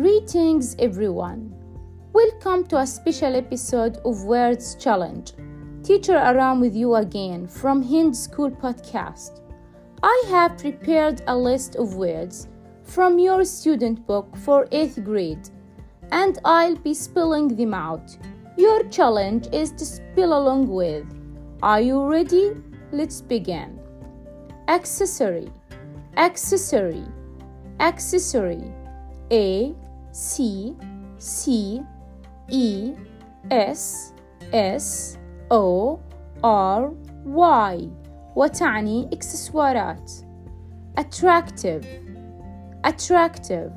Greetings, everyone. Welcome to a special episode of Words Challenge. Teacher around with you again from Hind School Podcast. I have prepared a list of words from your student book for 8th grade and I'll be spelling them out. Your challenge is to spell along with. Are you ready? Let's begin. Accessory, accessory, accessory. A C C E S S O R Y وتعني إكسسوارات attractive attractive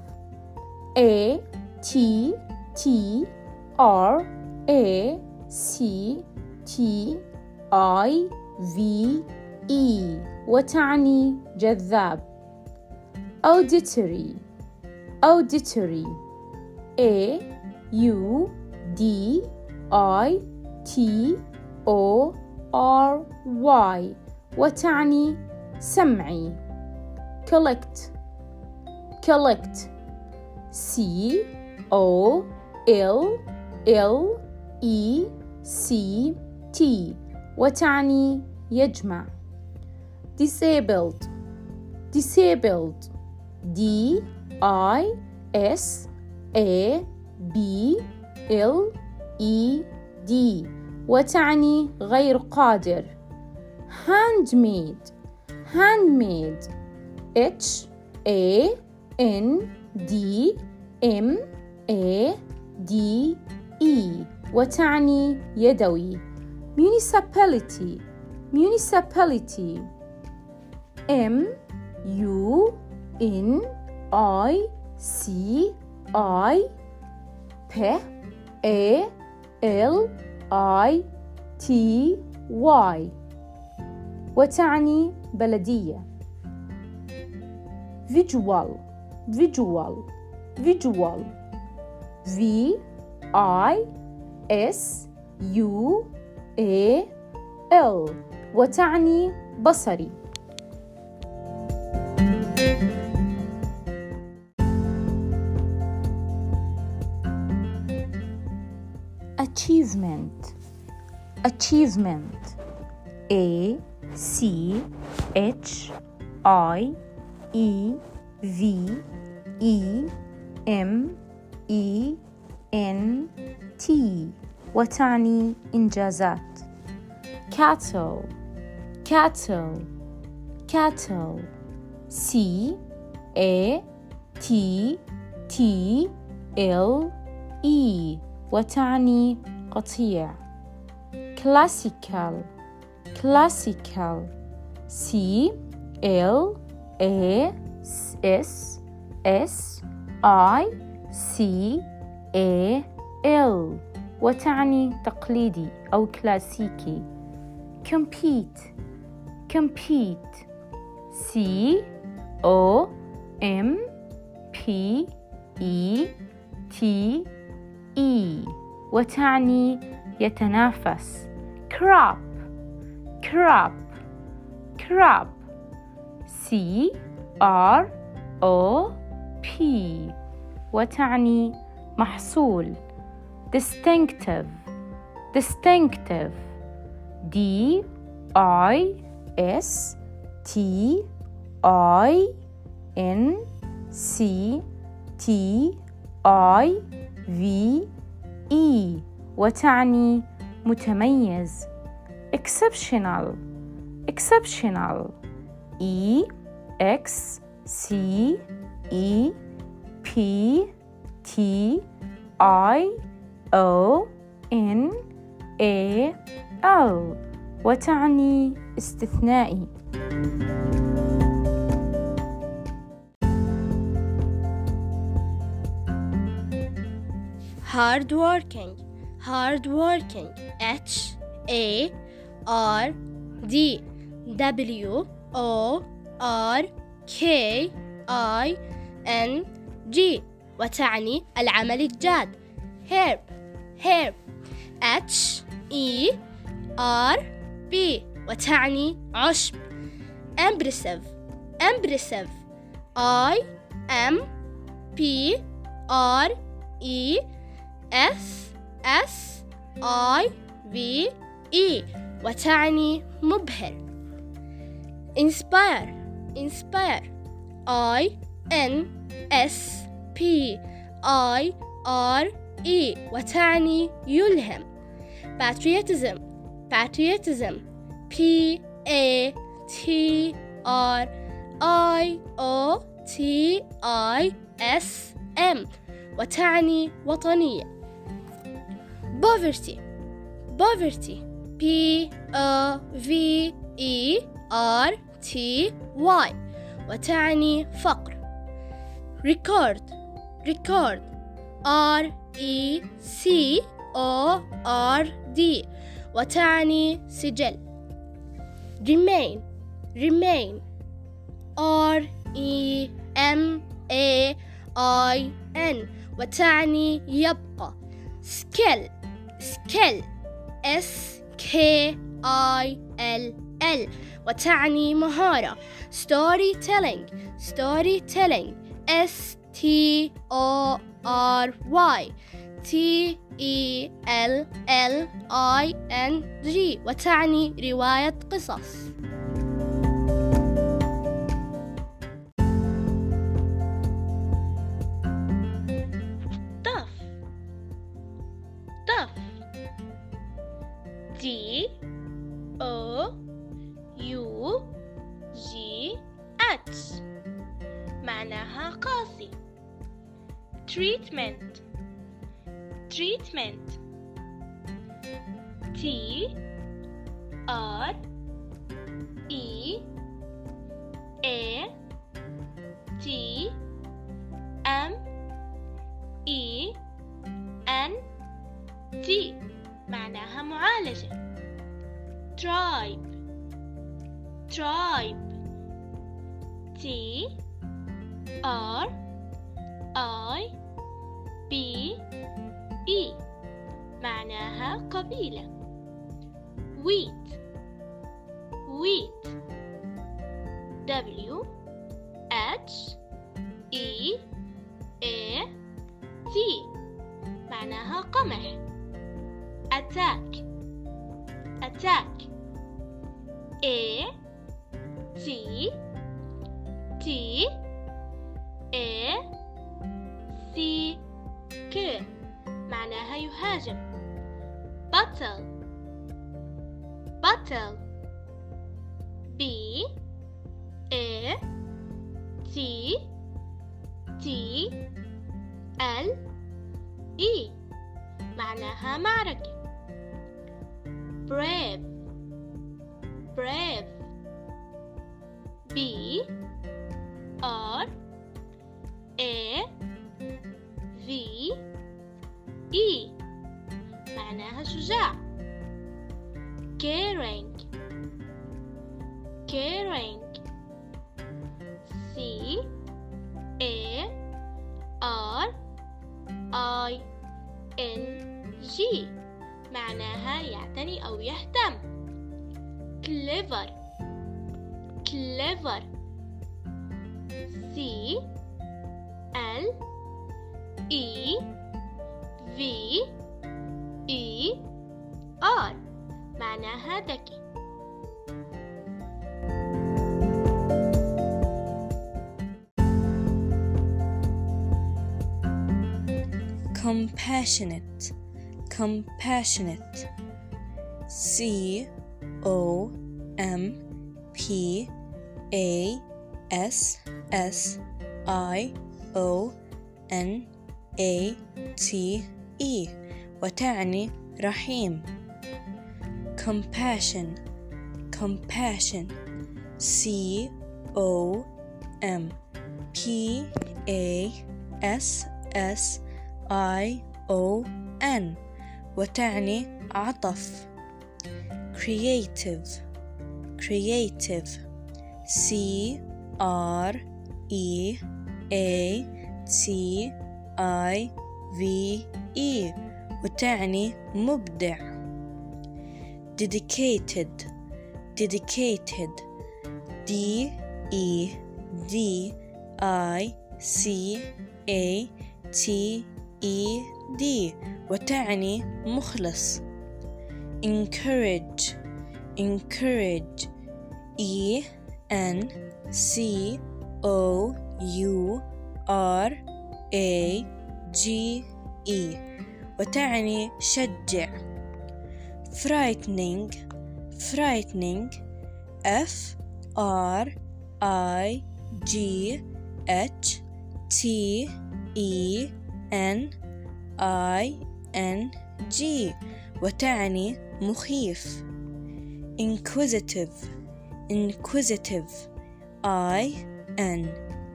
A T T R A C T I V E وتعني جذاب auditory auditory A U D I T O R Y وتعني سمعي collect collect C O L L E C T وتعني يجمع disabled disabled D I S A B L E D وتعني غير قادر handmade handmade H A N D M A D E وتعني يدوي municipality municipality M U N I C I P A L I T Y وتعني بلدية visual visual visual V I S U A L وتعني بصري achievement achievement a c h i e v e m e n t وتعني إنجازات cattle cattle cattle c a t t l e وتعني قطيع classical classical C L A S S I C A L وتعني تقليدي أو كلاسيكي compete compete C O M P E T E وتعني يتنافس crop crop crop C R O P وتعني محصول distinctive distinctive D I S T I N C T I V E وتعني متميز exceptional exceptional E X C E P T I O N A L وتعني استثنائي hard working hard working H A R D W O R K I N G وتعني العمل الجاد herb herb H E R B وتعني عشب impressive impressive I M P R E S S I V E وتعني مبهر inspire inspire I N S P I R E وتعني يلهم patriotism patriotism P A T R I O T I S M وتعني وطنية Poverty poverty P O V E R T Y وتعني فقر record record R E C O R D وتعني سجل remain remain R E M A I N وتعني يبقى skill skill S K I L L وتعني مهارة storytelling storytelling S T O R Y T E L L I N G وتعني رواية قصص T R E A T M E N T معناها معالجة tribe tribe T R قبيلة wheat wheat W H E A T معناها قمح attack attack A T T A C K معناها يهاجم battle battle B A T T L E معناها معركة brave brave B I N G معناها يعتني أو يهتم. clever clever C L E V E R. معناها ذكي. compassionate compassionate C O M P A S S I O N A T E وتعني رحيم compassion compassion C O M P A S S I O N وتعني عطف creative creative C R E A T I V E وتعني مبدع dedicated dedicated D E D I C A T E D وتعني مخلص encourage encourage E N C O U R A G E وتعني شجع frightening frightening F R I G H T E N I N G وتعني مخيف inquisitive inquisitive I N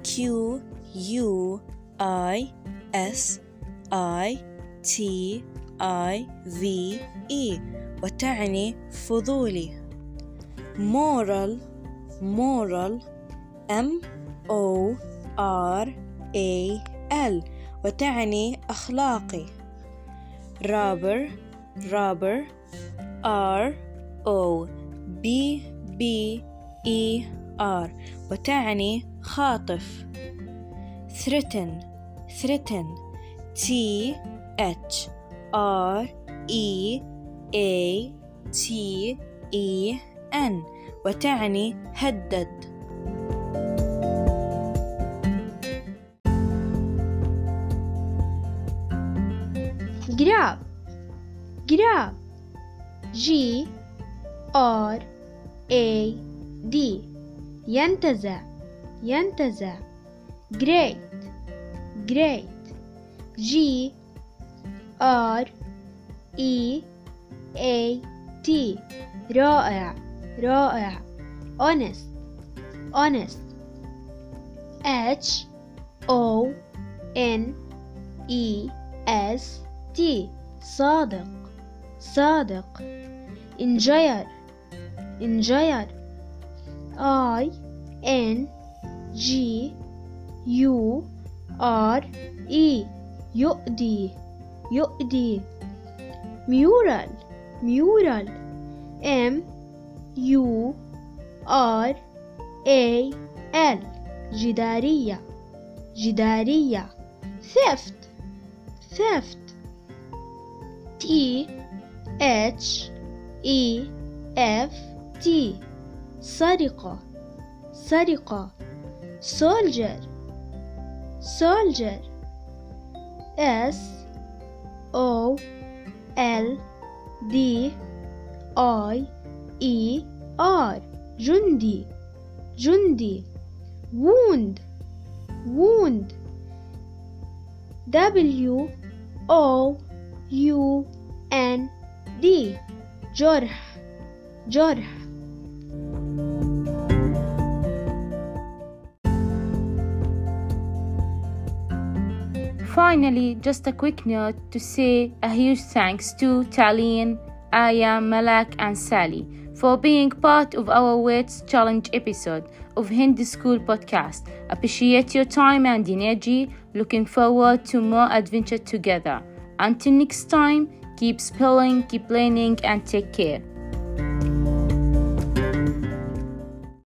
Q U I S I T I V E وتعني فضولي moral moral M O R A L وتعني أخلاقي. رابر رابر R O B B E R وتعني خاطف. threaten threaten T H R E A T E N وتعني هدد. grab grab G R A D ينتزع ينتزع great great G R E A T رائع رائع honest honest H O N E S تي صادق. صادق. injure injure I. N. J. U. R. E. يؤذي. يؤذي. mural. mural. M. U. R. A. L. جدارية. جدارية. ثفت. ثفت. T H E F T سرقة سرقة soldier soldier S O L D I E R جندي جندي wound wound W O U N D Jor, Jor. Finally, just a quick note to say a huge thanks to Talin, Aya, Malak, and Sally for being part of our words Challenge episode of Hindi School Podcast. Appreciate your time and energy. Looking forward to more adventure together. Until next time, keep spelling, keep learning, and take care.